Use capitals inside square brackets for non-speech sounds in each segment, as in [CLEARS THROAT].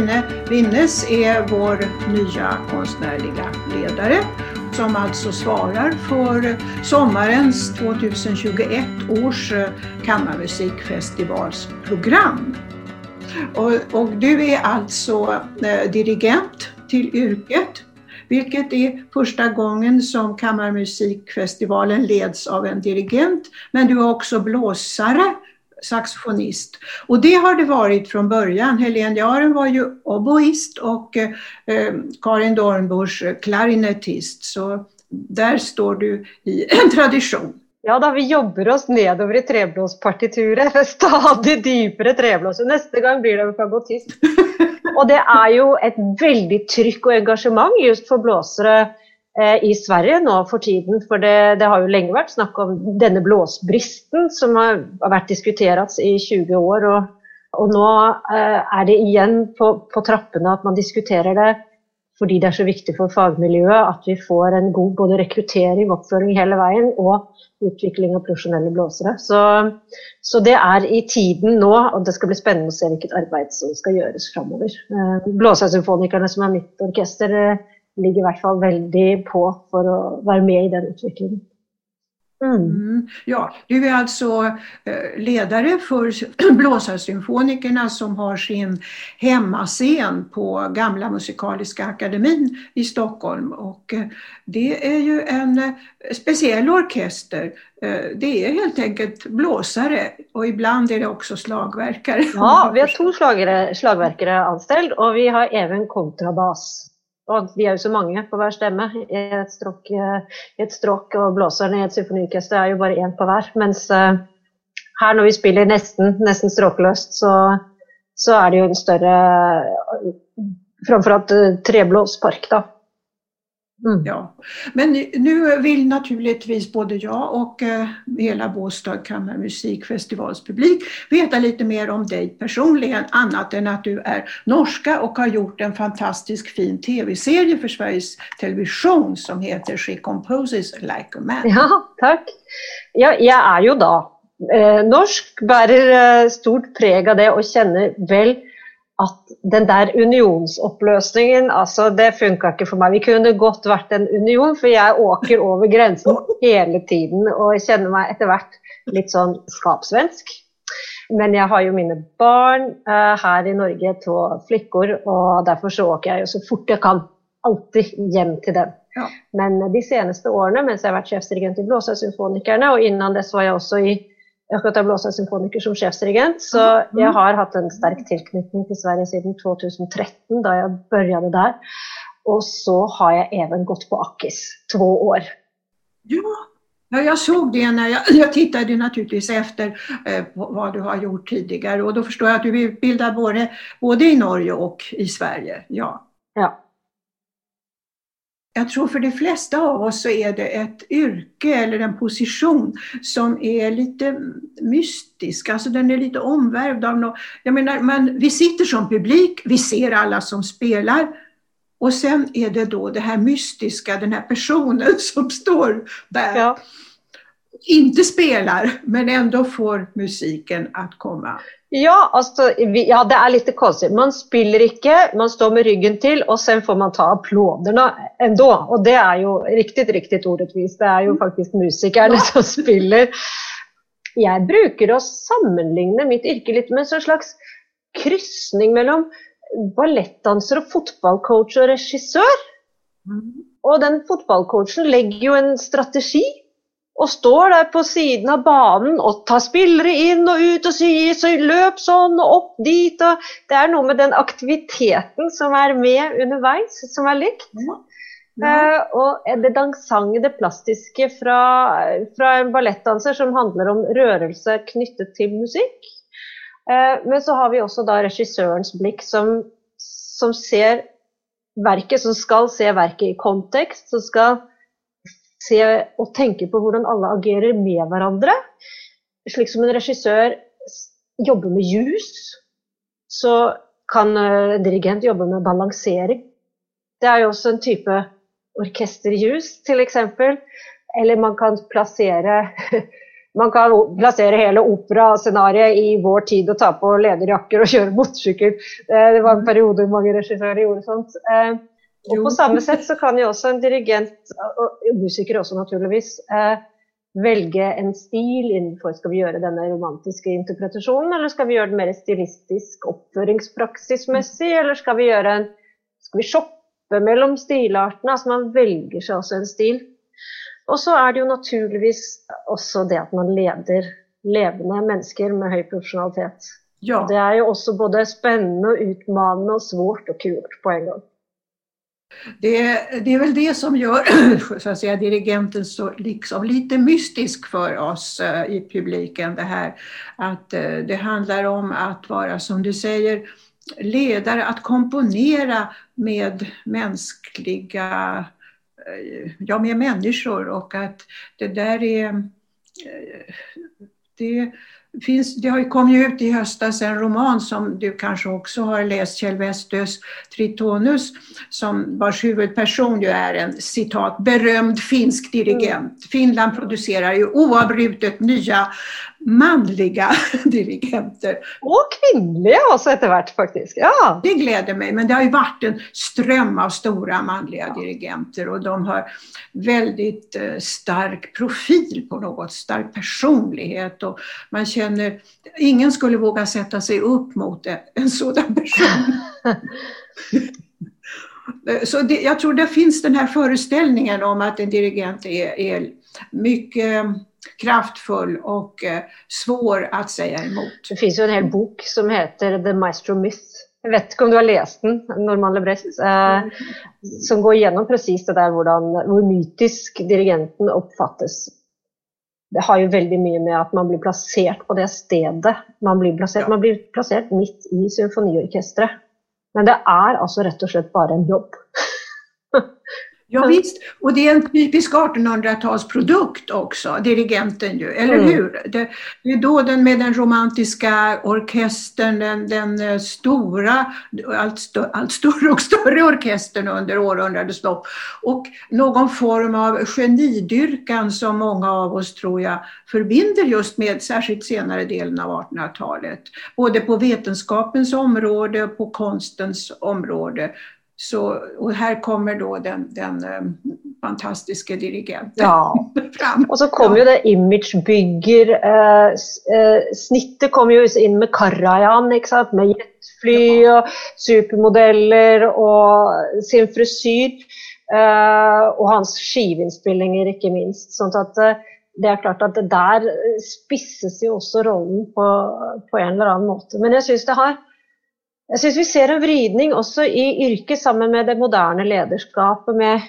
Line Winnes är vår nya konstnärliga ledare som alltså svarar för sommarens 2021 års kammarmusikfestivalsprogram. Och, och du är alltså eh, dirigent till yrket vilket är första gången som Kammarmusikfestivalen leds av en dirigent. Men du är också blåsare, saxofonist. Och det har det varit från början. Helene Jaren var ju oboist och eh, Karin Dornbusch klarinettist. Så der står du i [CLEARS THROAT] en tradisjon. Ja da, vi jobber oss nedover i treblåspartituret. [LAUGHS] Stadig dypere treblås. Neste gang blir det fagottist. [LAUGHS] Og det er jo et veldig trykk og engasjement just for blåsere eh, i Sverige nå for tiden. For det, det, har jo lenge vært snakk om denne blåsbristen som har, vært diskutert i 20 år. Og, og nå eh, er det igjen på, på trappene at man diskuterer det fordi det er så viktig for fagmiljøet at vi får en god både rekruttering, oppføring hele veien og utvikling av profesjonelle blåsere. Så, så, det er i tiden nå, og det skal bli spennende å se hvilket arbeid som skal gjøres framover. Eh, Blåsersymfonikerne, som er mitt orkester, eh, ligger i hvert fall veldig på for å være med i den utviklingen. Mm. mm. Ja, du är alltså eh, ledare för [CLEARS THROAT] Blåsarsymfonikerna som har sin hemmascen på Gamla Musikaliska Akademin i Stockholm. Och eh, det är ju en eh, speciell orkester. Det är helt enkelt blåsare och ibland är det också slagverkare. Ja, vi har två slagverkare anställd och vi har även kontrabas. Og vi er jo så mange på hver stemme i et stråk, i et stråk og blåserne i et symfoniorkester er jo bare én på hver. Mens uh, her når vi spiller nesten, nesten stråkløst, så, så, er det jo en større Framfor alt uh, treblåspark, da. Mm. Ja. Men nu vill naturligtvis både jag och eh, hela Båstad kammarmusikfestivals publik veta lite mer om dig personligen, annat än att du är norska och har gjort en fantastisk fin tv-serie för Sveriges Television som heter She Composes Like a Man. Ja, tack. Ja, jag är ju då eh, norsk, bærer eh, stort preg av det og kjenner vel at den der unionsoppløsningen, altså det funka ikke for meg. Vi kunne godt vært en union, for jeg åker over grensen hele tiden og kjenner meg etter hvert litt sånn skapsvensk. Men jeg har jo mine barn uh, her i Norge, to flikker, og derfor så åker jeg jo så fort jeg kan. Alltid hjem til dem. Ja. Men de seneste årene, mens jeg har vært sjefsdirigent i Blåsøysymfonikerne, og innan dess var jeg også i akkurat jeg blåser symfoniker som sjefsdirigent, så jeg har hatt en sterk tilknytning til Sverige siden 2013, da jeg begynte der. Og så har jeg even gått på Akis to år. Ja. Ja, jag såg det när jag, jag tittade naturligtvis efter eh, vad du har gjort tidigare och då förstår jag att du är utbildad både, både i Norge och i Sverige. Ja. ja. Jag tror för de flesta av oss så är det ett yrke eller en position som är lite mystisk, alltså den är lite omvärvd av något. Jag menar, man, vi sitter som publik, vi ser alla som spelar och sen är det då det här mystiska, den här personen [LAUGHS] som står där. Ja. Inte spelar, men ändå får musiken att komma. Ja, altså, ja, det er litt konstigt. Man spiller ikke, man står med ryggen til, og sen får man ta applåderna enda. Og det er jo riktig, riktig ordetvis. Det er jo faktisk musikerne som spiller. Jeg bruker å sammenligne mitt yrke litt med en slags krysning mellom ballettdanser og fotballcoach og regissør. Mm. Og den fotballcoachen legger jo en strategi og står der på siden av banen og tar spillere inn og ut og sier så løp sånn og opp dit. Og det er noe med den aktiviteten som er med underveis, som er likt. Ja. Uh, og det dansante, det plastiske fra, fra, en ballettdanser som handler om rørelse knyttet til musikk. Uh, men så har vi også da regissørens blikk som, som ser verket, som skal se verket i kontekst, som skal se og tenke på hvordan alle agerer med hverandre. Slik som en regissør jobber med jus, så kan en eh, dirigent jobbe med balansering. Det er jo også en type orkesterjus, f.eks. Eller man kan plassere [LAUGHS] man kan plassere hele operascenarioet i vår tid og ta på lederjakker og kjøre motorsykkel. Det var en periode mange regissører gjorde sånt. Og på samme sett så kan jo også en dirigent, og musiker også naturligvis, eh, velge en stil innenfor Skal vi gjøre denne romantiske interpretasjonen, eller skal vi gjøre den mer stilistisk, oppføringspraksismessig, eller skal vi gjøre en Skal vi shoppe mellom stilartene? Altså man velger seg også en stil. Og så er det jo naturligvis også det at man leder levende mennesker med høy profesjonalitet. Ja. Det er jo også både spennende, og utmanende og svårt og kult på en gang. Det, det, är väl det som gör [CLEARS THROAT] så att säga, dirigenten så liksom lite mystisk för oss uh, i publiken. Det här att uh, det handlar om att vara, som du säger, ledare, att komponera med mänskliga, uh, ja med människor och att det där är det, finns, det har kom ju ut i höstas en roman som du kanske också har läst, Kjell Westös Tritonus, som vars huvudperson ju är en citat berömd finsk dirigent. Mm. Finland producerar ju oavbrutet nya manliga [LAUGHS] dirigenter. Och kvinnliga också etter hvert faktiskt. Ja. Det gläder mig, men det har ju varit en ström av stora manliga ja. dirigenter och de har väldigt eh, stark profil på något, stark personlighet och man känner, ingen skulle våga sätta sig upp mot en sådan person. [LAUGHS] Så det, jag tror det finns den här föreställningen om att en dirigent är, är mycket kraftfull och eh, svår att säga emot. Det finns ju en hel bok som heter The Maestro Myth. Jeg vet ikke om du har lest den, Norman Lebrecht, eh, mm. som går gjennom precis det der hvordan, hvor mytisk dirigenten oppfattes. Det har jo veldig mye med at man blir plassert på det stedet Man blir plassert. ja. man blir plassert midt i symfoniorkestret. Men det er altså rett og slett bare en jobb. [LAUGHS] Ja, visst, och det är en typisk 1800-talsprodukt också, dirigenten ju, eller mm. hur? Det, det, är då den med den romantiska orkestern, den, den eh, stora, allt, stö, allt större och större orkestern under århundradets lopp. Och någon form av genidyrkan som många av oss tror jag förbinder just med särskilt senare delen av 1800-talet. Både på vetenskapens område och på konstens område så, och här kommer då den, den um, fantastiska dirigenten ja. [LAUGHS] fram. Och så kom ju det imagebygger, eh, eh, snittet kom ju in med Karajan, med jetfly ja. och supermodeller och sin frisyr. Eh, och hans skivinspelningar inte minst. Sånt att eh, det är klart att det där spisses ju också rollen på, på en eller annan måte. Men jag syns det har jeg syns vi ser en vridning også i yrket sammen med det moderne lederskapet, med,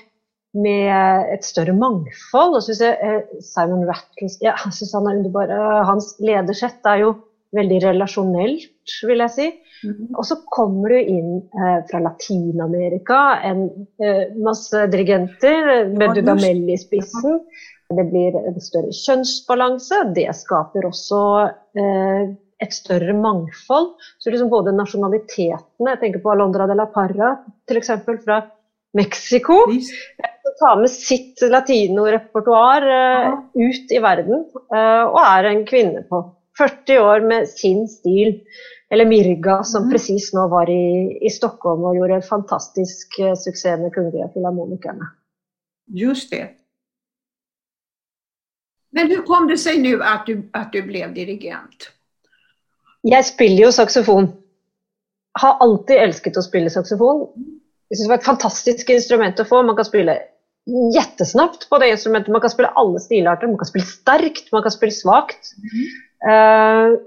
med et større mangfold. Og synes jeg, eh, Simon Rattles ja, jeg synes han er underbar. Hans ledersett er jo veldig relasjonelt, vil jeg si. Mm. Og så kommer du inn eh, fra Latin-Amerika, en eh, masse dirigenter med Dudamel i spissen. Det blir en større kjønnsbalanse. Det skaper også eh, et større mangfold. Så liksom både nasjonalitetene, jeg tenker på Alondra de la Parra f.eks. fra Mexico. tar med sitt latinorepertoar uh, ut i verden, uh, og er en kvinne på 40 år med sin stil. Eller Mirga, som mm. presis nå var i, i, Stockholm og gjorde en fantastisk uh, suksess med Kungliga Filharmonikerne. Just det. Men hvordan kom det seg nå at, du, att du ble dirigent? Jeg spiller jo saksofon. Har alltid elsket å spille saksofon. Jeg synes det var et fantastisk instrument å få. Man kan spille jättesnabbt på det instrumentet. Man kan spille alle stilarter. Man kan spille sterkt, man kan spille svakt. Mm. Uh,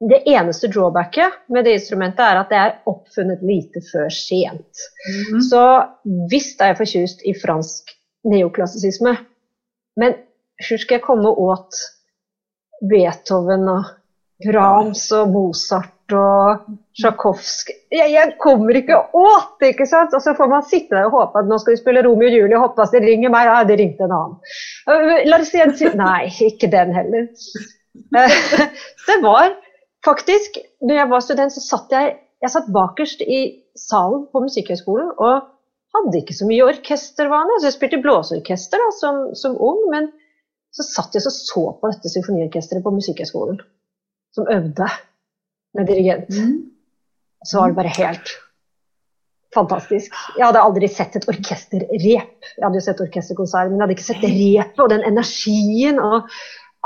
det eneste drawbacket med det instrumentet er at det er oppfunnet lite før sent. Mm. Så visst er jeg fortjust i fransk neoklassisisme, men hvordan skal jeg komme åt Beethoven og Brahms og Mozart og Tsjajkovskij jeg, jeg, kommer ikke åt det, ikke sant? Og så får man sitte der og håpe at nå skal vi spille Romeo og Julie, håpe at de ringer meg. Ja, de ringte en annen. Øh, La oss si Nei, ikke den heller. [LAUGHS] det var faktisk Når jeg var student, så satt jeg jeg satt bakerst i salen på Musikkhøgskolen og hadde ikke så mye orkestervane. Så jeg spilte blåseorkester da, som, som ung, men så satt jeg og så på dette symfoniorkesteret på Musikkhøgskolen, som øvde med dirigent. Mm. Så var det bare helt fantastisk. Jeg hadde aldri sett et orkesterrep. Jeg hadde jo sett orkesterkonsert, men jeg hadde ikke sett repet og den energien og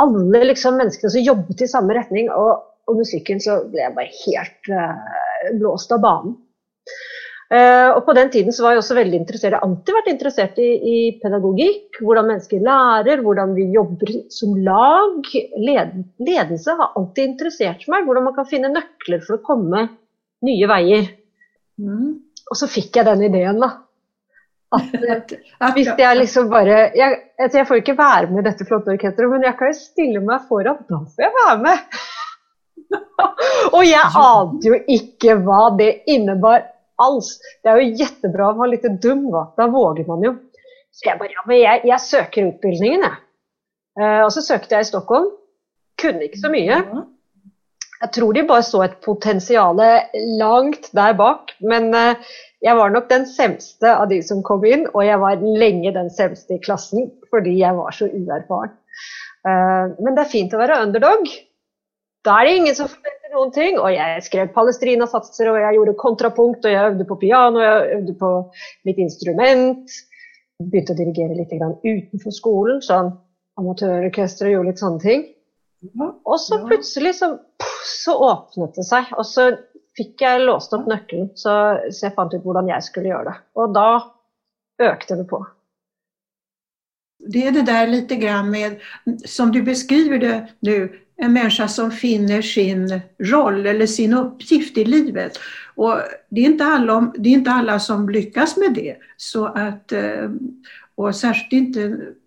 alle liksom, menneskene som jobbet i samme retning. Og, og musikken, så ble jeg bare helt uh, blåst av banen. Uh, og på den tiden så var jeg også veldig interessert, jeg har alltid vært interessert i, i pedagogikk. Hvordan mennesker lærer, hvordan vi jobber som lag. Led, ledelse har alltid interessert meg. Hvordan man kan finne nøkler for å komme nye veier. Mm. Og så fikk jeg den ideen, da. At, [LAUGHS] at hvis jeg liksom bare jeg, altså jeg får ikke være med i dette flotte orkesteret, men jeg kan jo stille meg foran. Da får jeg være med! [LAUGHS] og jeg [LAUGHS] ante jo ikke hva det innebar alls. Det er jo jettebra å være litt dum, da. Da våger man jo. Så jeg bare ja, men jeg, jeg søker utbildningen, jeg. Uh, og så søkte jeg i Stockholm. Kunne ikke så mye. Jeg tror de bare så et potensial langt der bak. Men uh, jeg var nok den semste av de som kom inn, og jeg var lenge den semste i klassen fordi jeg var så uerfaren. Uh, men det er fint å være underdog. Da er det ingen som forventer noen ting. Og jeg skrev Palestrina-satser, og jeg gjorde kontrapunkt, og jeg øvde på piano, og jeg øvde på mitt instrument. Begynte å dirigere litt utenfor skolen, sånn amatørorkester og gjorde litt sånne ting. Og så plutselig så, så åpnet det seg. Og så fikk jeg låst opp nøkkelen, så, så, jeg fant ut hvordan jeg skulle gjøre det. Og da økte det på. Det er det der litt grann med, som du beskriver det nå, en människa som finner sin roll eller sin uppgift i livet. Och det är inte alla, det är inte alla som lyckas med det. Så att, eh, och särskilt inte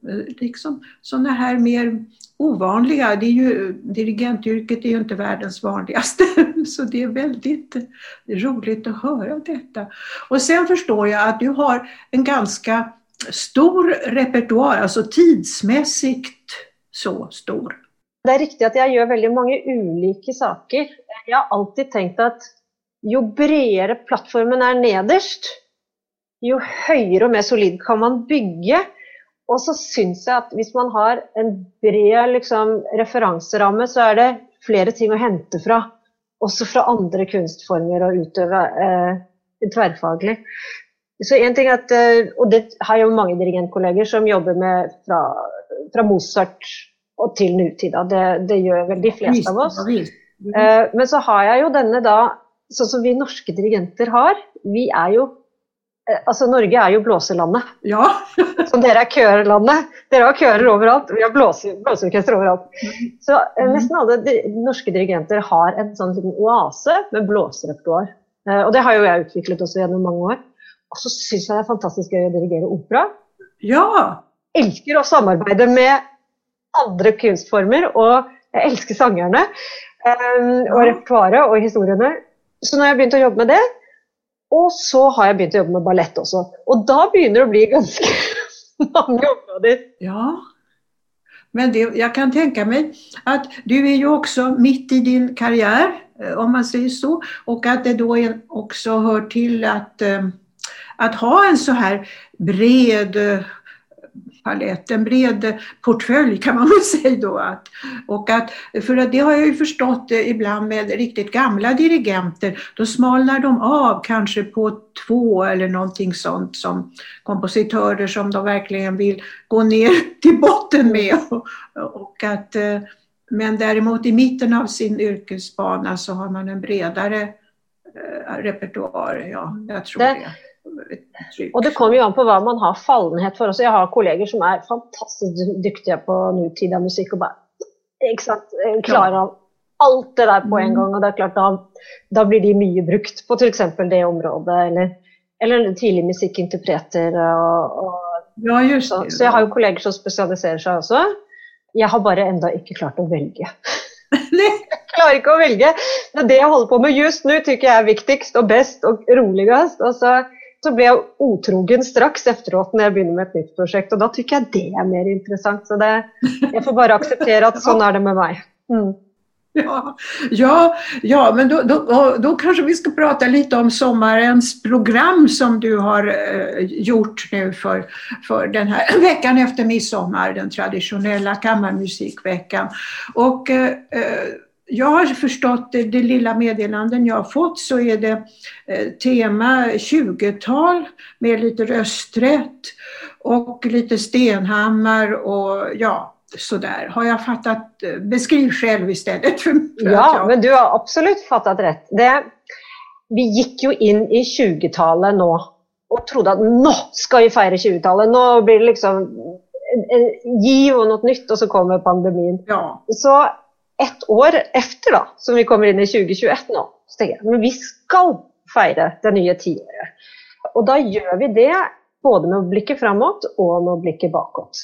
eh, liksom, sådana här mer ovanliga, det är ju, dirigentyrket är ju inte världens vanligaste, [LAUGHS] så det är väldigt roligt att höra detta. Och sen förstår jag att du har en ganska stor repertoar, alltså tidsmässigt så stor. Det er riktig at jeg gjør veldig mange ulike saker. Jeg har alltid tenkt at jo bredere plattformen er nederst, jo høyere og mer solid kan man bygge. Og så syns jeg at hvis man har en bred liksom, referanseramme, så er det flere ting å hente fra. Også fra andre kunstformer å utøve eh, tverrfaglig. Så en ting at, eh, Og det har jo mange dirigentkolleger som jobber med fra, fra Mozart og til nutida. Det, det, gjør vel de fleste av oss. Eh, men så har jeg jo denne da, sånn som vi norske dirigenter har. Vi er jo Eh, altså, Norge er jo blåselandet. Ja. [LAUGHS] så dere er kørelandet. Dere har kører overalt. Vi har blåse, blåseorkester overalt. Så mm. nesten alle norske dirigenter har en sånn liten oase med blåserepertoar. Eh, og det har jo jeg utviklet også gjennom mange år. Og så syns jeg det er fantastisk gøy å dirigere opera. Ja! Elsker å samarbeide med andre kunstformer, og jeg elsker sangerne. Um, og repertoaret og historiene. Så nå har jeg begynt å jobbe med det, og så har jeg begynt å jobbe med ballett også. Og da begynner det å bli ganske [LAUGHS] mange områder. Ja, men det, jeg kan tenke meg at du er jo også midt i din karriere, eh, om man sier så, og at det da også hører til at, eh, at ha en så her bred palett, en bred portfölj kan man väl [LAUGHS] säga då. Att, och att, för att det har jag ju förstått ibland med riktigt gamla dirigenter, då smalnar de av kanske på två eller någonting sånt som kompositörer som de verkligen vill gå ner [LAUGHS] till botten med. [LAUGHS] Och, och att, eh, men däremot i mitten av sin yrkesbana så har man en bredare eh, repertoar. Ja, jeg tror det. Og det kommer jo an på hva man har fallenhet for. Også jeg har kolleger som er fantastisk dyktige på nutida musikk og bare ikke sant, klarer av alt det der på en mm. gang. Og det er klart da, da blir de mye brukt på f.eks. det området, eller, eller tidlig musikkinterpreter. Og, og ja, just så, så jeg har jo kolleger som spesialiserer seg også. Jeg har bare enda ikke klart å velge. [LAUGHS] jeg klarer ikke å velge. Det er det jeg holder på med just nå, tykker jeg er viktigst og best og roligst. Og så så ble jeg otrogen straks efteråt når jeg begynner med et nytt prosjekt. Og da tykker jeg det er mer interessant. Så det, jeg får bare akseptere at [LAUGHS] sånn er det med meg. Mm. Ja, ja, ja men då, då, då kanske vi skal prate litt om sommarens program som du har eh, gjort nå for, for denne här veckan efter midsommar, den tradisjonelle kammarmusikveckan. Och eh, eh jag har förstått det, det lilla meddelanden jag har fått så är det eh, tema 20-tal med lite rösträtt och lite Stenhammar och ja, sådär. Har jag fattat? Eh, beskriv själv istället. För, för ja, jag... men du har absolut fattat rätt. Det, vi gick ju in i 20-talet nu och trodde att nu ska vi fira 20-talet. Nu blir det liksom en, en och något nytt och så kommer pandemin. Ja. Så ett år efter da, som vi kommer inn i 2021 nå, så tenker jeg men vi skal feire det nye tiåret. Og da gjør vi det både med blikket framåt og med blikket bakåt.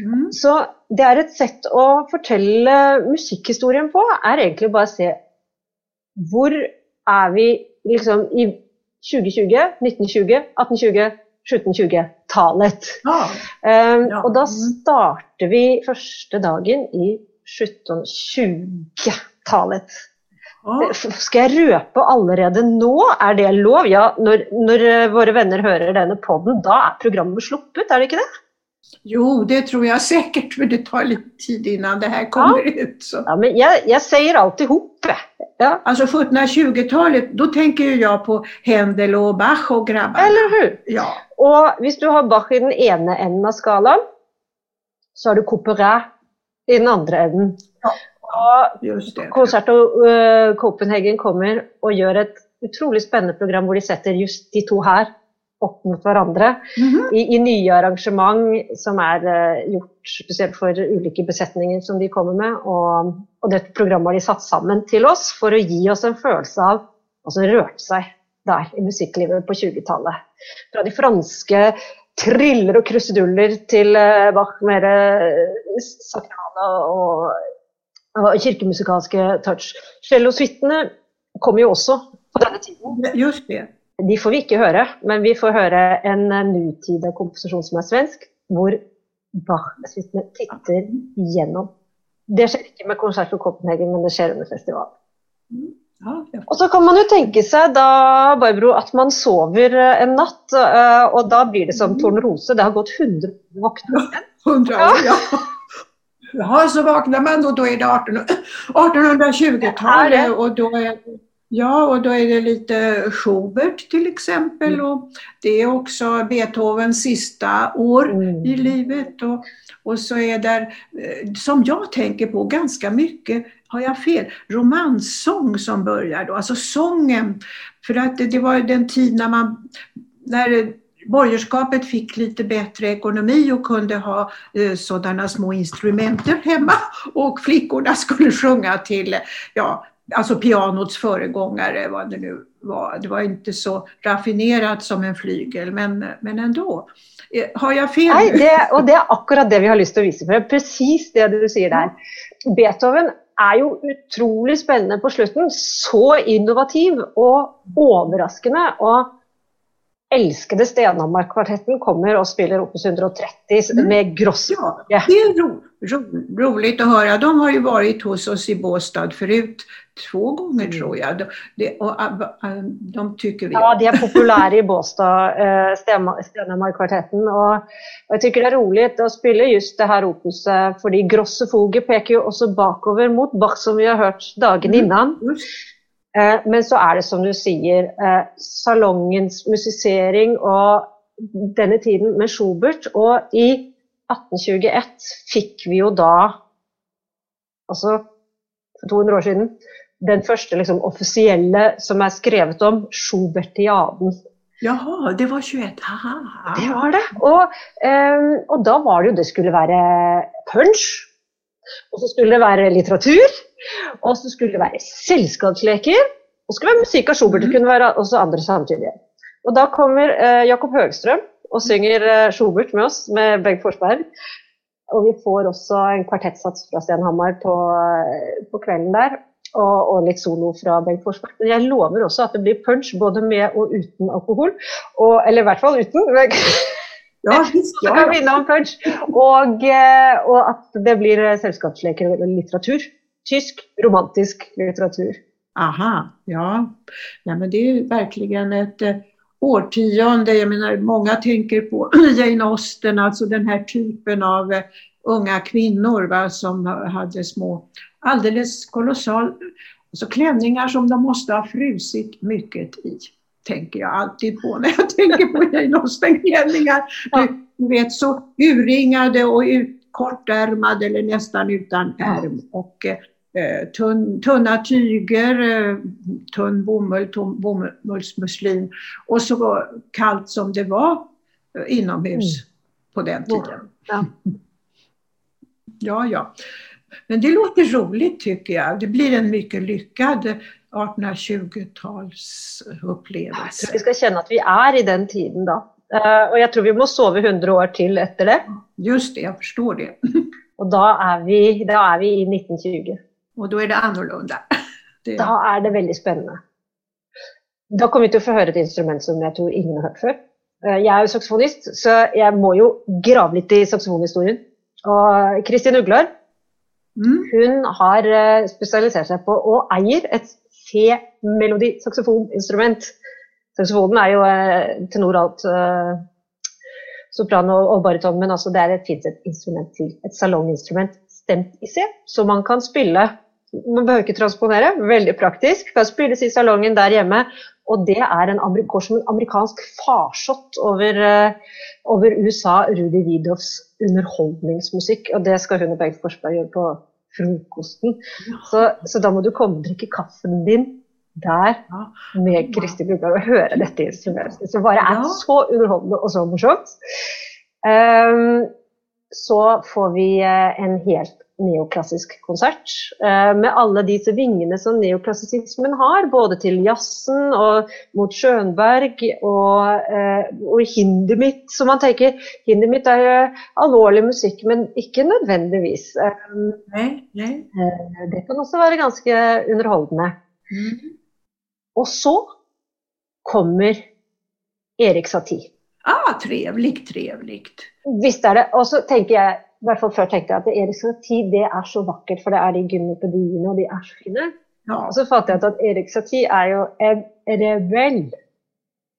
Mm. Så det er et sett å fortelle musikkhistorien på, er egentlig bare å se hvor er vi liksom i 2020, 1920, 1820, 1720-tallet. Ah, um, ja. Og da starter vi første dagen i 1720-tallet. Ah. Skal jeg røpe allerede nå? Er det lov? Ja, når, når våre venner hører denne poden, da er programmet sluppet, er det ikke det? Jo, det tror jeg sikkert, men det tar litt tid innan det her kommer ja. ut. Så. Ja, men jeg, jeg sier alltid hopp. Ja. Altså 1720-tallet, da tenker jeg på Händel og Bach og grabbarna. Eller hur? Ja. Og hvis du har Bach i den ene enden av skalaen, så har du Couperin i den andre enden. Ja. Och Konsert og uh, Copenhagen kommer og gjør et utrolig spennende program hvor de setter just de to her opp mot hverandre mm -hmm. i, i, nye arrangement som er uh, gjort spesielt for ulike besetninger som de kommer med. Og, og dette programmet har de satt sammen til oss for å gi oss en følelse av hva som rørte seg der i musikklivet på 20-tallet. Fra de franske triller og kruseduller til uh, Bach mer uh, og, og, kirkemusikalske touch. Cellosuitene kommer jo også på denne tiden. Just det. De får vi ikke høre, men vi får høre en nutida komposisjon som er svensk, hvor Bach-suitene titter gjennom. Det skjer ikke med Konsert for Copenhagen, men det skjer under festivalen. Ja, ja. Og så kan man jo tenke seg da, Barbro, at man sover eh, en natt, eh, og da blir det som mm. Tornerose. Det har gått 100 år våkne igjen. 100 år, ja. Ja. så vaknar man och då är det 1820-talet och då är Ja, och då är det lite Schubert till exempel mm. och det är också Beethovens sista år mm. i livet. Och, och så är det, eh, som jag tänker på ganska mycket, har jag fel, romanssång som börjar då, alltså sången. För att det, det var den tid när man, när borgerskapet fick lite bättre ekonomi och kunde ha eh, sådana små instrumenter hemma [LAUGHS] och flickorna skulle sjunga till ja, alltså pianots föregångare, vad det nu var. Det var inte så raffinerat som en flygel, men, men ändå. Eh, har jag fel? Nej, det, och det är [LAUGHS] akkurat det vi har lust att visa för. Precis det du säger där. Beethoven är ju otroligt spännande på slutet. Så innovativ och överraskande. Och älskade Stenhammar-kvartetten kommer och spelar Opus 130 mm. med Gross. Ja, det är ro, ro, roligt att höra. De har ju varit hos oss i Båstad förut två gånger mm. tror jag. De, de, äh, äh, de tycker vi Ja, de är populära i Båstad, äh, Stenhammar-kvartetten. Och jag tycker det är roligt att spela just det här opuset, för Grosse Foge pekar ju också bakover mot Bach som vi har hört dagen mm. Innan. Men så er det som du sier, salongens musisering og denne tiden med Schubert. Og i 1821 fikk vi jo da, altså for 200 år siden, den første liksom, offisielle som er skrevet om, Schubertiaden. Jaha, det var 21. Aha. Det var det. Og, um, og, da var det jo Det skulle være punch. Og så skulle det være litteratur. Og så skulle det være selskapsleker. Og så skulle det være musikk av Schubert. Det kunne være også andre samtidig. Og da kommer eh, Jakob Høgstrøm og synger eh, Schubert med oss, med Bengt Forsberg. Og vi får også en kvartettsats fra Stenhammar på, uh, på kvelden der og, og, litt solo fra Bengt Forsberg. Men jeg lover også at det blir punch både med og uten alkohol. Og, eller i hvert fall uten. [LAUGHS] Ja, visst, ja, ja. punch. Og, eh, og, at det blir selskapsleker og litteratur. tysk romantisk litteratur. Aha, ja. ja men det er verkligen virkelig et årtionde. Jag menar, många tänker på [CLEARS THROAT] Jane Austen, alltså den här typen av eh, unga kvinnor va, som hade små, alldeles kolossal, alltså klänningar som de måste ha frusit mycket i. Tänker jag alltid på när jag [LAUGHS] tänker på Ja. Du vet så urringade och ut, kortärmade eller nästan utan ärm. Och, Eh, tunn, tunna tyger, eh, tunn bomull, tunn bomullsmuslin och så kallt som det var eh, inomhus mm. på den tiden. Ja. ja, ja. Men det låter roligt tycker jag. Det blir en mycket lyckad 1820-talsupplevelse. Vi skal kjenne at vi er i den tiden da. Og jeg tror vi må sove 100 år til etter det. Just det, jeg forstår det. [LAUGHS] Og da er vi, da er vi i 1920. Og da er det annerledes. [LAUGHS] Da er det veldig spennende. Da kommer vi til å få høre et instrument som jeg tror ingen har hørt før. Eh, jeg er jo saksofonist, så jeg må jo grave litt i saksofonhistorien. Og Kristin Uglar mm. hun har eh, spesialisert seg på og eier et C-melodi-saksofoninstrument. Saksofonen er jo eh, tenoralt eh, sopran og, og bariton, men altså det er et fint instrument til. Et salonginstrument stemt i C, så man kan spille man behøver ikke transponere. Veldig praktisk. Kan spilles i salongen der hjemme. Og det er en går som en amerikansk farsott over, eh, over USA, Rudi Widoffs underholdningsmusikk. Og det skal hun og Bengt Forsberg gjøre på frokosten. Så, så, da må du komme og drikke kaffen din der med Kristi Brugard og høre dette instrumentet. Som bare er så underholdende og så morsomt. Um, så får vi uh, en helt neoklassisk konsert. Eh, med alle disse vingene som neoklassisismen har, både til jazzen og mot Schönberg og, eh, og Hindemith. Så man tenker Hindemith er jo alvorlig musikk, men ikke nødvendigvis. Eh, nei, nei. Det kan også være ganske underholdende. Mm. Og så kommer Erik Satie. Ah, trevlig, trevligt. Visst er det. Og så tenker jeg i hvert fall før tenkte jeg at Erik Satie det er så vakkert, for det er de gymnopediene, og de er så fine. Ja. Og så fant jeg ut at Erik Satie er jo en rebell.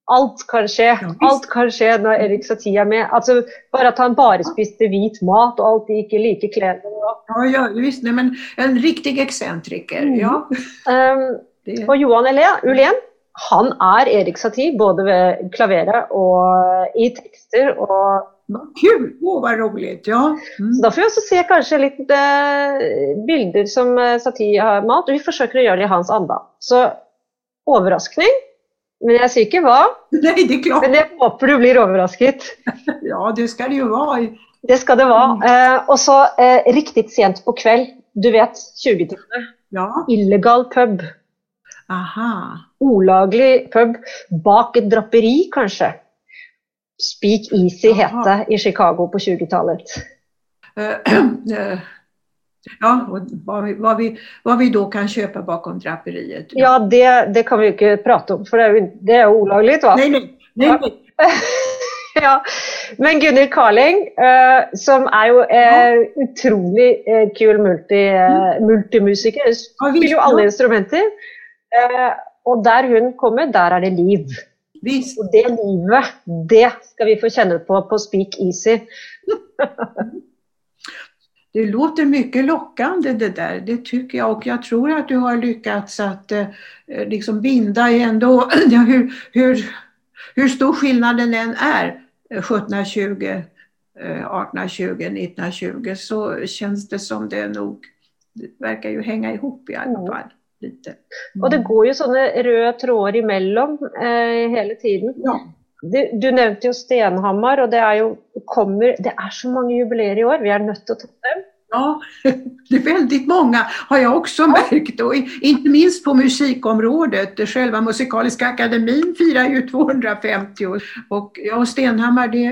Alt kan skje. Alt kan skje når Erik Satie er med. Altså, bare at han bare spiste hvit mat og alltid gikk i like klær. Ja, ja visst. Men en riktig eksentriker. Mm. Ja. Um, og Johan Ulén, han er Erik Satie både ved klaveret og i tekster. og Kul! Å, vad roligt! Ja. Mm. Så da får vi også se kanskje litt eh, bilder som eh, Satie har malt, og vi forsøker å gjøre det i hans anda. Så overraskning, men jeg sier ikke hva. [LAUGHS] Nei, det er klart. Men jeg håper du blir overrasket. [LAUGHS] ja, det skal det jo være. Det skal det være. Mm. Eh, og så eh, riktig sent på kveld, du vet 20-tallet. Ja. Illegal pub. Aha. Olaglig pub bak et draperi, kanskje. Speak Easy het det i Chicago på 20-tallet. Ja, og hva vi, hva, vi, hva vi da kan kjøpe bakom draperiet. Ja, det, det kan vi jo ikke prate om, for det er det är olagligt. Va? Nei, nei, nei, nej. [LAUGHS] ja. Men Gunhild Carling, uh, som er jo uh, utrolig uh, kul multi, mm. multimusiker, spiller jo alle instrumenter. og der hun kommer, der er det liv. Visst. Og det livet, det skal vi få kjenne på på Speak Easy. [LAUGHS] det låter mycket lockande det där, det tycker jag och jag tror att du har lyckats att eh, liksom binda ändå [CLEARS THROAT] hur, hur, hur stor skillnaden än är 1720, 1820, 1920 så känns det som det nog det verkar ju hänga ihop i alla mm. fall. Og det går jo sånne røde tråder imellom eh, hele tiden. Ja. Du, du, nevnte jo Stenhammar, og det er jo kommer, Det er så mange jubileer i år, vi er nødt til å ta dem. Ja, [LAUGHS] det er veldig mange, har jeg også ja. merket. Og ikke minst på musikområdet. Selve Musikaliske akademin feirer jo 250 år Og, ja, Stenhammar det,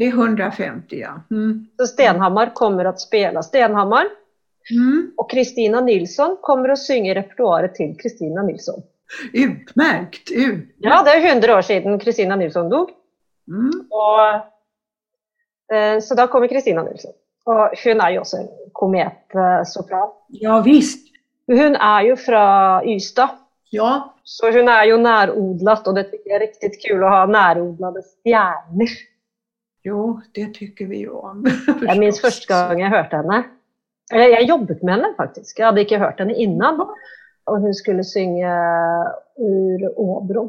det er 150 ja. Mm. Så Stenhammar kommer att spela. Stenhammar Mm. Och Kristina Nilsson kommer att synge repertoaret till Kristina Nilsson. Utmärkt! utmärkt. Ja, det är hundra år sedan Kristina Nilsson dog. Mm. Och, eh, så da kommer Kristina Nilsson. Och hun er jo også en kometsopran. Ja visst. Hun er jo fra Ystad. Ja. Så hun er jo nærodlet, og det er riktig kul å ha närodlade stjerner. Jo, det tycker vi jo om. Jeg minns første gang jeg hørte henne. Eller jeg jobbet med henne, faktisk. Jeg hadde ikke hørt henne innan. Og hun skulle synge ur Åbro.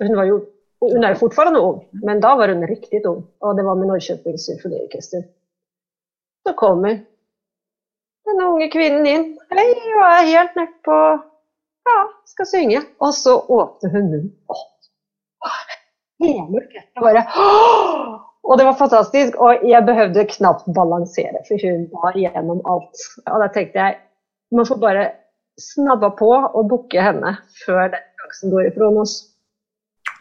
Hun, jo, hun er jo fortfarande ung, men da var hun riktig ung. Og det var med Norrköpings symfoniorkester. Så kommer den unge kvinnen inn. Hei, og er helt nedpå Ja, skal synge. Og så åpner hun munnen. Hele orkesteret bare Åh! Og det var fantastisk. Og jeg behøvde knapt balansere, for hun var gjennom alt. Og da tenkte jeg man får bare snabba på og booke henne før den sjansen går ifrån oss.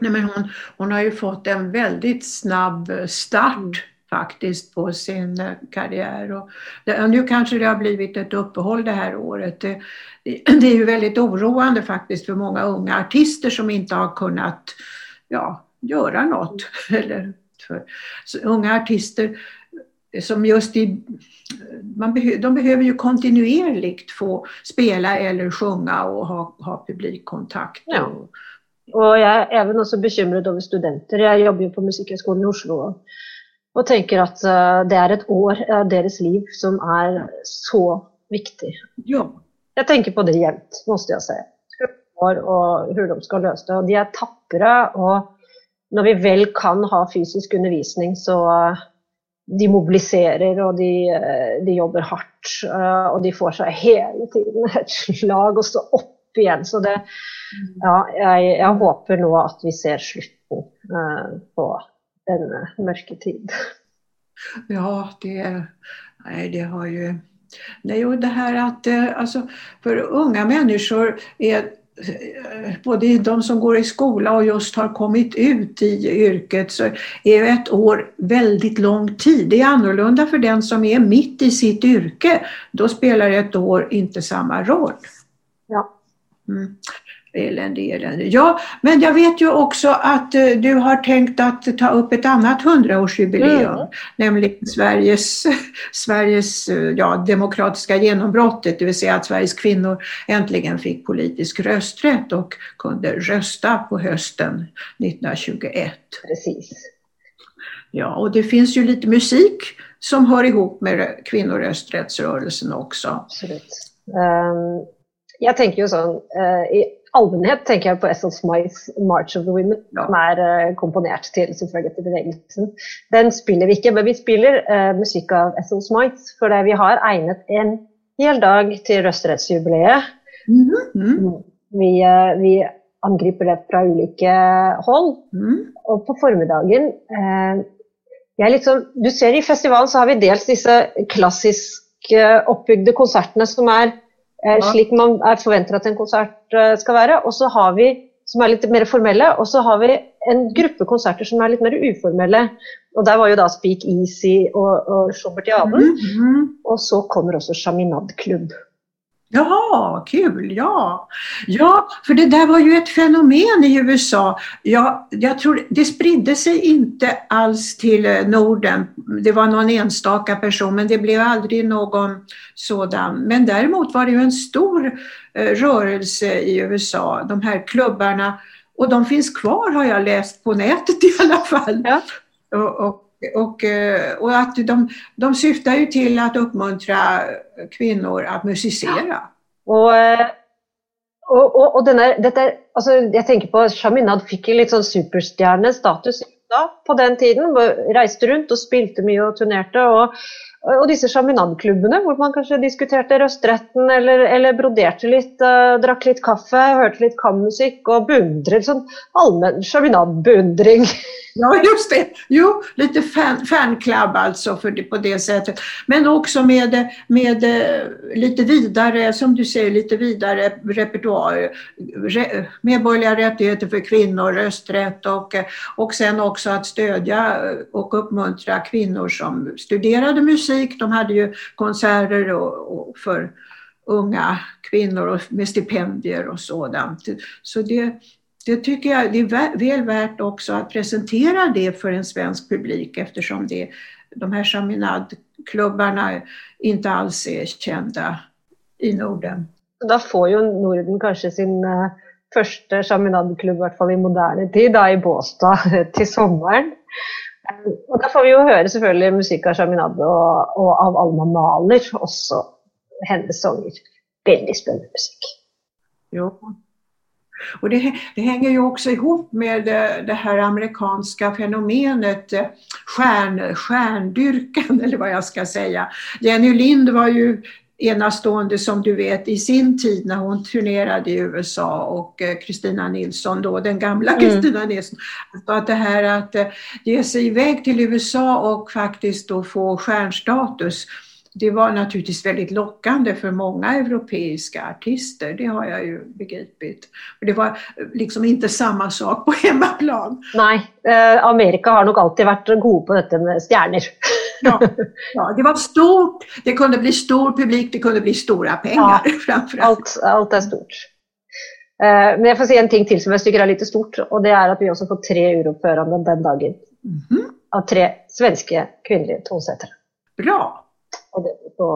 Nej, men hon, hon har ju fått en väldigt snabb start faktiskt på sin karriere. karriär. Och det, nu kanske det har blivit ett uppehåll det här året. Det, det är ju väldigt oroande faktiskt för många unga artister som inte har kunnat ja, göra något. Eller för, så unga artister som just i, man behö, de behöver ju kontinuerligt få spela eller sjunga och ha, ha publikkontakt. Ja. Och, Og jeg er even også bekymret over studenter. Jeg jobber jo på Musikkhøgskolen i Oslo og, og tenker at eh, det er et år av deres liv som er så viktig. ja, Jeg tenker på det jevnt, måste jeg si. Og hvordan de skal løse det. Og de er tapre. Og når vi vel kan ha fysisk undervisning, så eh, de mobiliserer og de, eh, de jobber hardt. eh, Og de får seg hele tiden [LAUGHS] et slag og står opp igjen. Så det, ja, jeg, jeg håper nå at vi ser slutten uh, på denne mørke tid. [LAUGHS] Ja, det, Nei, det har jo Det er jo det her at altså, For unge är eh, både de som går i skola och just har kommit ut i yrket så är ett år väldigt lång tid. Det är annorlunda för den som är mitt i sitt yrke. Då spelar ett år inte samma roll. Ja. Mm. Elände, elände. Ja, men jag vet ju också att eh, du har tänkt att ta upp ett annat hundraårsjubileum, Mm. nämligen Sveriges, Sveriges eh, ja, demokratiska genombrottet, det vill säga att Sveriges kvinnor äntligen fick politisk rösträtt och kunde rösta på hösten 1921. Precis. Ja, och det finns ju lite musik som hör ihop med kvinnorösträttsrörelsen också. Absolut. Um, jeg tenker jo sånn uh, I allmennhet tenker jeg på Essel Smythes 'March of the Women', Ja. som er uh, komponert til suffragettebevegelsen. Den spiller vi ikke, men vi spiller uh, musikk av Ethel Smythe, For vi har egnet en hel dag til røstrettsjubileet. -hmm. Vi, uh, vi angriper det fra ulike hold. Mm. Og på formiddagen sånn, Du ser i festivalen så har vi dels disse klassisk eh, oppbygde konsertene som er. Slik man er forventer at en konsert eh, skal være. Og så har vi som er litt mer formelle, og så har vi en gruppe konserter som er litt mer uformelle. Og der var jo da Speak Easy og, og Schubertiaden. -hmm. Og så kommer også Chaminade Klubb. Ja, kul, ja. Ja, för det där var ju ett fenomen i USA. Ja, jag tror det spridde sig inte alls till eh, Norden. Det var någon enstaka person, men det blev aldrig någon sådan. Men däremot var det ju en stor eh, rörelse i USA, de här klubbarna. Och de finns kvar har jag läst på nätet i alla fall. Ja. Och, och, och, eh, och att de, de syftar ju till att uppmuntra kvinnor att musicera. Og, eh, og, og, denne, dette, altså jeg tenker på Chaminade fikk litt sånn superstjernestatus da, på den tiden. Reiste rundt og spilte mye og turnerte. Og, og disse Chaminade-klubbene hvor man kanskje diskuterte røstretten eller, eller broderte litt, eh, drakk litt kaffe, hørte litt kammusikk og beundret sånn allmenn Chaminade-beundring. [LAUGHS] Ja, just det. Jo, lite fan, fanclub alltså för det, på det sättet. Men också med, med lite vidare, som du säger, lite vidare repertoar. Re, medborgerliga rättigheter för kvinnor, rösträtt och, och sen också att stödja och uppmuntra kvinnor som studerade musik. De hade ju konserter och, och för unga kvinnor och med stipendier och sådant. Så det, det tycker jag det är väl värt också att presentera det för en svensk publik eftersom det de här chaminadklubbarna inte alls är kända i Norden. Da får jo Norden kanskje sin første Chaminade-klubb, i hvert fall i moderne tid, da i Båstad til sommeren. Um, og Da får vi jo høre selvfølgelig musikk av Chaminade og, og av Alma Mahler, også hennes sanger. Veldig spennende musikk. Jo. Och det, det, hänger ju också ihop med det, det här amerikanska fenomenet eh, stjärn, stjärndyrkan, [LAUGHS] eller vad jag ska säga. Jenny Lind var ju enastående som du vet i sin tid när hon turnerade i USA och Kristina eh, Nilsson då, den gamla Kristina mm. Nilsson. Att det här att eh, ge sig iväg till USA och faktiskt då få stjärnstatus det var naturligtvis väldigt lockande för många europeiska artister, det har jag ju begripit. Det var liksom inte samma sak på [LAUGHS] hemmaplan. Nej, eh, Amerika har nog alltid varit god på detta med stjärnor. ja, [LAUGHS] ja, det var stort, det kunde bli stor publik, det kunde bli stora pengar ja, [LAUGHS] framförallt. Allt, allt är stort. Eh, men jag får säga en ting till som jag tycker är lite stort och det är att vi också får tre uroppföranden den dagen. Mm -hmm. Av tre svenska kvinnliga tonsättare. Bra! På,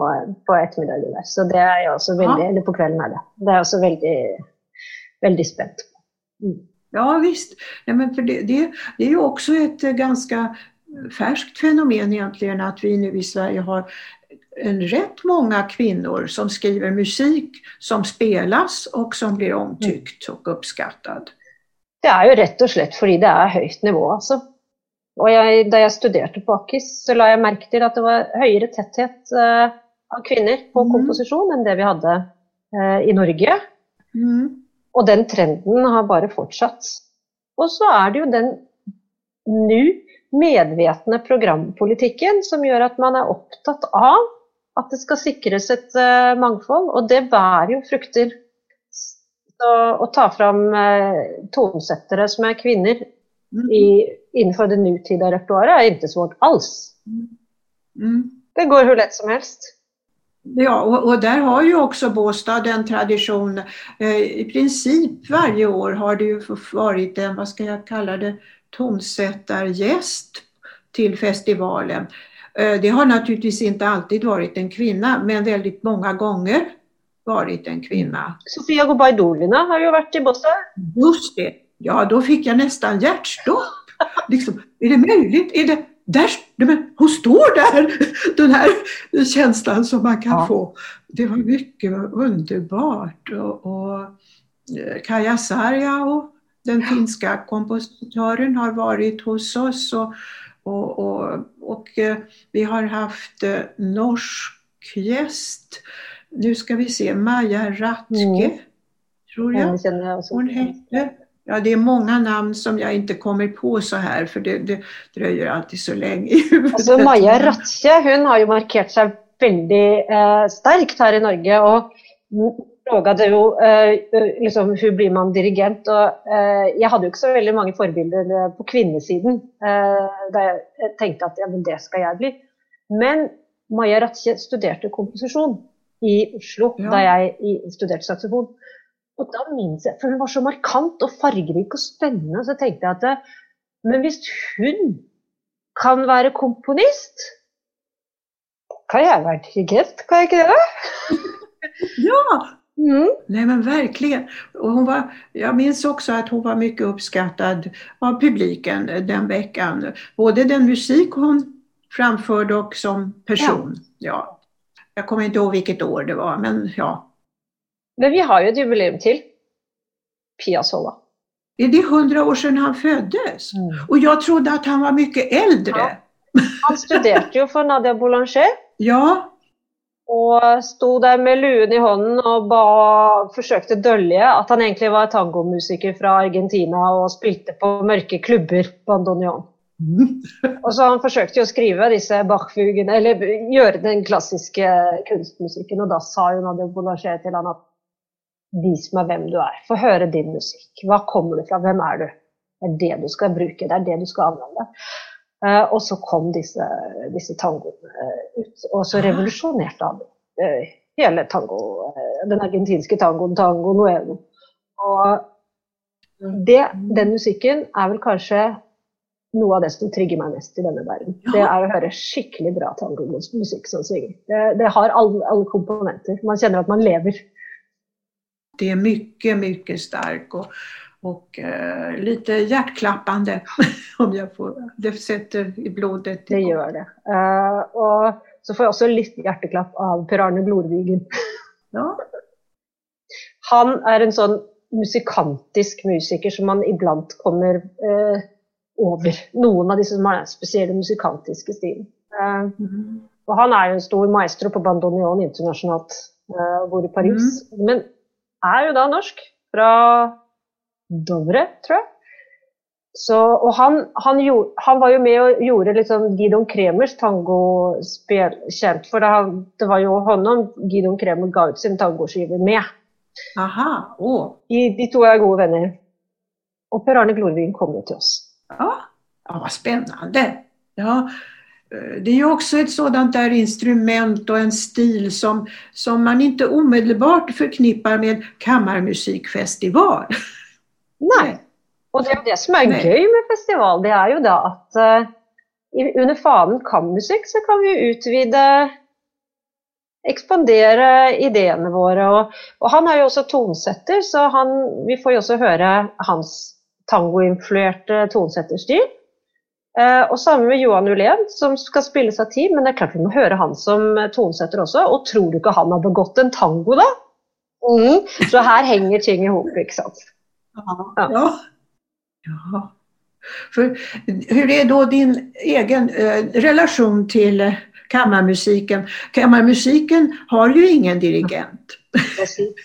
på ettermiddagen der. Så det er jeg også veldig. Eller på kvelden er det. Det er jeg også veldig, veldig spent på. Mm. Ja visst. Ja, men för det, det, det er jo også et ganske ferskt fenomen egentlig, at vi nå i Sverige har en rett mange kvinner som skriver musik som spelas og som blir omtykt og oppskattet. Det er jo rett og slett fordi det er høyt nivå alltså. Og jeg, da jeg studerte på Akis, så la jeg merke til at det var høyere tetthet uh, av kvinner på mm. komposisjon enn det vi hadde uh, i Norge. Mm. Og den trenden har bare fortsatt. Og så er det jo den nå medvetne programpolitikken som gjør at man er opptatt av at det skal sikres et uh, mangfold, og det bærer jo frukter. Så å ta fram tonesettere som er kvinner mm. i innenfor det nutida repertoaret er ikke svårt alls. Mm. Det går hvor lett som helst. Ja, og, og der har jo også Båstad en tradisjon. Eh, I princip varje år har det jo vært en, hva skal jeg kalla det, tonsettergjest til festivalen. Eh, det har naturligvis ikke alltid vært en kvinne, men veldig mange ganger vært en kvinne. Sofia Gobaidolina har jo vært i Båstad. Just det. Ja, da fikk jeg nesten hjärtstopp liksom, är det möjligt? Är det, där, men hon står där! Den här känslan som man kan ja. få. Det var mycket underbart. Och, och eh, Kaja Sarjao, den finska kompositören, har varit hos oss. Och, och, och, och eh, vi har haft eh, norsk gäst. Nu ska vi se, Maja Ratke, mm. tror jag hon hette. Ja, det är många namn som jag inte kommer på så här, för det, det dröjer alltid så länge altså. Alltså, Maja Ratje, hon har ju markerat sig väldigt eh, starkt här i Norge. Och frågade jo eh, liksom, hur blir man dirigent. Och, eh, jag hade också väldigt många förebilder på kvinnosidan eh, där jag tänkte att ja, men det ska jag bli. Men Maja Ratje studerade komposition i Oslo ja. där jag studerade saxofon. Og da minnes jeg, for Hun var så markant og fargerik og spennende, så tenkte jeg at men hvis hun kan være komponist, kan jeg være dirigent? Kan jeg ikke det? [LAUGHS] ja! Mm. Nej men verkligen. Och hon var, jag minns också att hon var mycket uppskattad av publiken den veckan. Både den musik hon framförde och som person. Ja. ja. Jag kommer inte ihåg vilket år det var men ja, men vi har jo et jubileum til. Piazzolla. Är det hundra år siden han fødtes. Mm. Og jeg trodde at han var mye eldre. Ja. Han studerte jo for Nadia Boulanger. Ja. Og stod der med luen i hånden og ba, forsøkte dølje at han egentlig var tangomusiker fra Argentina og spilte på mørke klubber, bandoneon. Mm. og så han forsøkte jo å skrive disse Bach-fugene, eller gjøre den klassiske kunstmusikken, og da sa jo Nadia Boulanger til han att Vis meg hvem du er. Få høre din musikk. Hva kommer du fra? Hvem er du? Det er det du skal bruke. Det er det du skal anvende. Uh, og så kom disse, disse tangoene ut. Og så revolusjonerte han uh, hele tango, den argentinske tangoen, tango nuevo. Og det, den musikken er vel kanskje noe av det som trigger meg mest i denne verden. Det er å høre skikkelig bra tangomusikk som svinger. Det, det har alle, alle, komponenter. Man kjenner at man lever. Det er mye, mye sterk og, och uh, lite hjerteklappende. [LAUGHS] om jag får Det setter i blodet. Det gjør det. Uh, och så får jeg også litt hjerteklapp av Per Arne Glorvigen. Ja. Han er en sånn musikantisk musiker som man iblant kommer uh, over noen av disse som har den spesielle musikantiske stilen. Uh, mm. Og han er jo en stor maestro på bandoneon internasjonalt, uh, bor i Paris. Mm. Men er jo da norsk, fra Dovre, tror jeg. Så, og han, han, gjorde, han, var jo med og gjorde sånn Gidon Kremers tangospill kjent. For det, det var jo honom Gidon Kremer ga ut sin tangoskive med. Aha, oh. de, de to er gode venner. Og Per Arne Glorvin kom jo til oss. Ja, ja vad spennende. Ja, det är ju också ett sådant där instrument och en stil som, som man inte omedelbart förknippar med kammarmusikfestival. Nej, och det, det som är Nej. gøy med festival, det är ju da att uh, under fanen kammermusikk så kan vi utvide ekspandere ideene våre. Og, og, han er jo også tonsetter, så han, vi får jo også høre hans tangoinfluerte tonesetterstil. Eh, og sammen med Johan Ulén, som skal spille seg tid, men det er klart vi må høre han som tonesetter også. Og tror du ikke han har begått en tango, da? Mm. Så her henger ting i hop, ikke sant. Ja. ja. ja. For, hvordan er da din egen eh, til... till kammarmusiken? Kammarmusiken har ju ingen dirigent.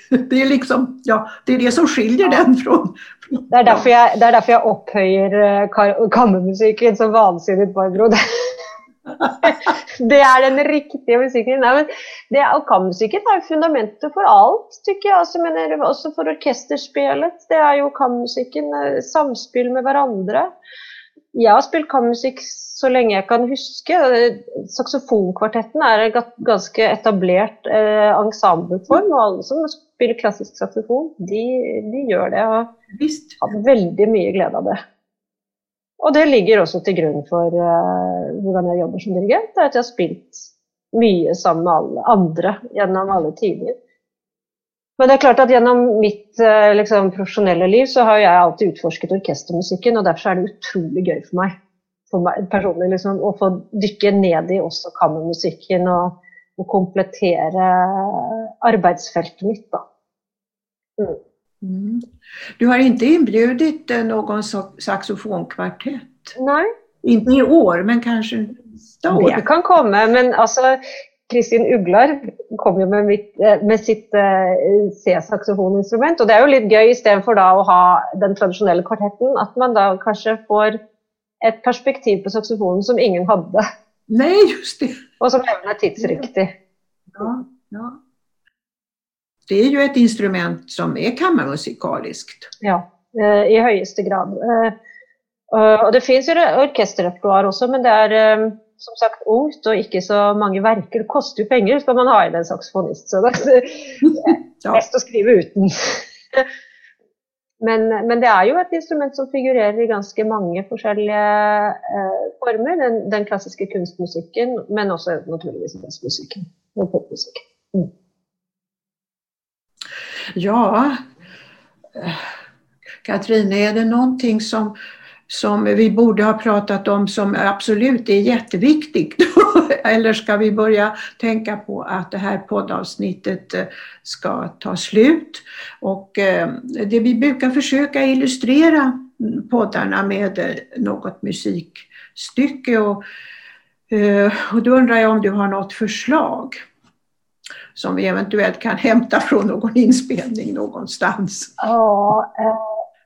[LAUGHS] Det är, liksom, ja, det är det som skiljer den från... Det är därför jag, det är därför jag upphöjer eh, kammermusiken som vansinnigt, Barbro. [LAUGHS] det är den riktiga musiken. Nej, men det, och kammermusiken är fundamentet för allt, tycker jag. Alltså, men också för orkesterspelet. Det är ju kammermusikken. Samspill samspel med varandra. Jeg har spilt kammermusikk så lenge jeg kan huske. Saksofonkvartetten er en ganske etablert eh, ensembleform. Og alle som spiller klassisk saksofon, de, de gjør det. Og Visst. har veldig mye glede av det. Og det ligger også til grunn for eh, hvordan jeg jobber som dirigent. Er at jeg har spilt mye sammen med alle andre gjennom alle tider. Men det er klart at gjennom mitt eh, liksom, profesjonelle liv så har jeg alltid utforsket orkestermusikken, og derfor er det utrolig gøy for meg, for meg personlig liksom, å få dykke ned i også kammermusikken og, og komplettere arbeidsfeltet mitt. Da. Mm. Mm. Du har ikke innbudt eh, noen saksofonkvartett? Nei. Ikke i år, men kanskje neste år? Det kan komme, men altså Kristin Uglar kom jo med, mitt, eh, med sitt uh, C-saksofoninstrument. Og det er jo litt gøy istedenfor da å ha den tradisjonelle kvartetten, at man da kanskje får et perspektiv på saksofonen som ingen hadde. Nei, just det. [LAUGHS] Og som er tidsriktig. Ja, ja. Det er jo et instrument som er kammermusikalisk. Ja, uh, i høyeste grad. Og det fins jo orkesterrepertoar også, men det er som sagt ungt og ikke så mange verker. Det koster jo penger skal man ha inn en saksofonist, så det er [LAUGHS] best å skrive uten. Men, men, det er jo et instrument som figurerer i ganske mange forskjellige eh, former. Den, den, klassiske kunstmusikken, men også naturligvis jazzmusikken og popmusikken. Mm. Ja, Katrine, er det noe som som vi borde ha pratat om som absolut är jätteviktigt? [LAUGHS] Eller ska vi börja tänka på att det här poddavsnittet eh, ska ta slut? Och eh, det vi brukar försöka illustrera poddarna med eh, något musikstycke och, och då undrar jag om du har något förslag som vi eventuellt kan hämta från någon inspelning någonstans? Ja,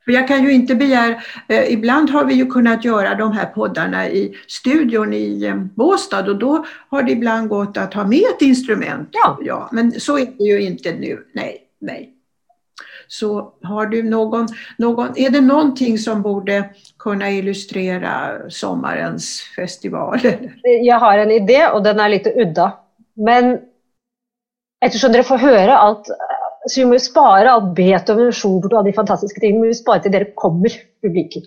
för jag kan ju inte begära, eh, ibland har vi ju kunnat göra de här poddarna i studion i eh, Båstad och då har det ibland gått att ha med ett instrument. Ja. ja. Men så är det ju inte nu, nej, nej. Så har du någon, någon, är det någonting som borde kunna illustrera sommarens festival? [LAUGHS] Jag har en idé och den är lite udda. Men eftersom dere får høre alt så vi må jo spare alt Beethoven, Schubert og alle de fantastiske tingene. må vi spare til dere kommer, publikum.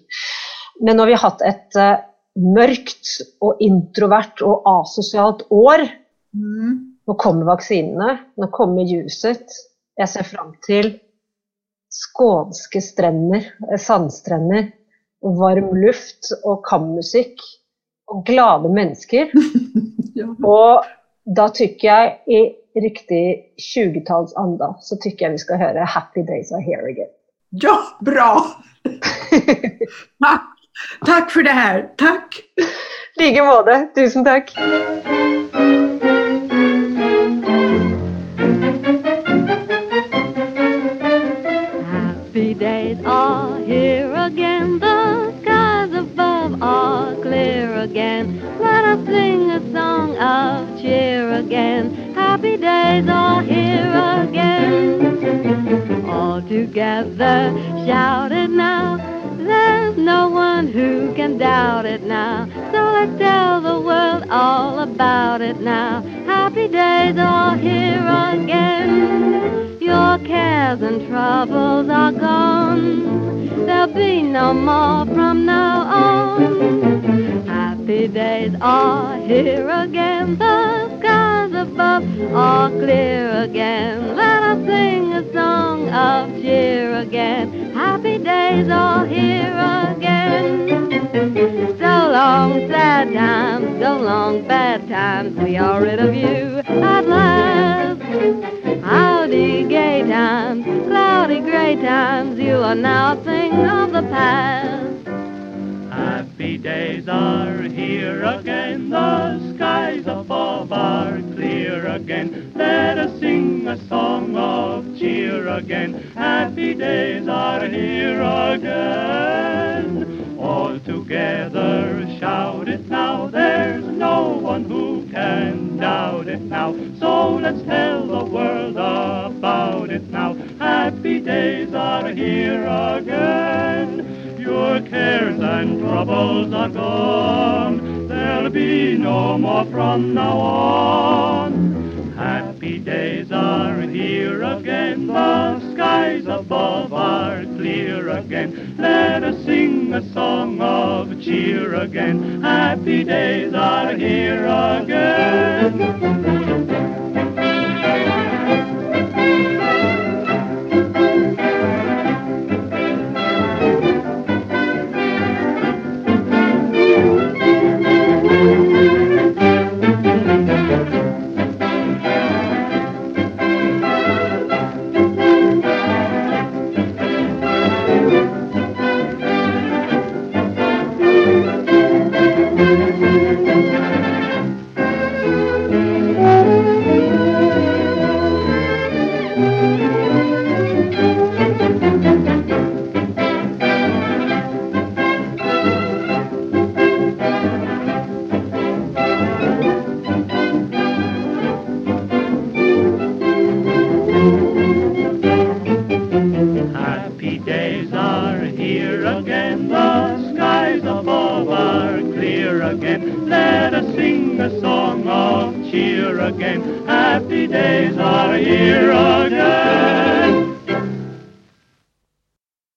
Men når vi har hatt et uh, mørkt og introvert og asosialt år mm. Nå kommer vaksinene, nå kommer juset. Jeg ser fram til skånske strender, eh, sandstrender, varm luft og kammusikk og glade mennesker. [LAUGHS] ja. Og da tykker jeg i riktig 20-tallsanda så tykker jeg vi skal høre 'Happy Days Are Here Again'. Ja, bra! [LAUGHS] takk. takk for det her. Takk. I like måte. Tusen takk. Happy days are here again. The skies above are clear again. Let us sing a song of cheer again. Happy days are here again. All together, shout it now. There's no one who can doubt it now. So let's tell the world all about it now. Happy days are here again. Your cares and troubles are gone. There'll be no more from now on. Happy days are here again. The skies above are clear again. Let us sing a song of cheer again. Happy days are here again. So long, sad times, so long, bad times. We are rid of you at last. Howdy, gay times, cloudy, gray times. You are now a thing of the past. Days are here again, the skies above are clear again. Let us sing a song of cheer again. Happy days are here again. All together shout it now, there's no one who can doubt it now. So let's tell the world about it now. Happy days are here again. Your cares and troubles are gone. There'll be no more from now on. Happy days are here again. The skies above are clear again. Let us sing a song of cheer again. Happy days are here again.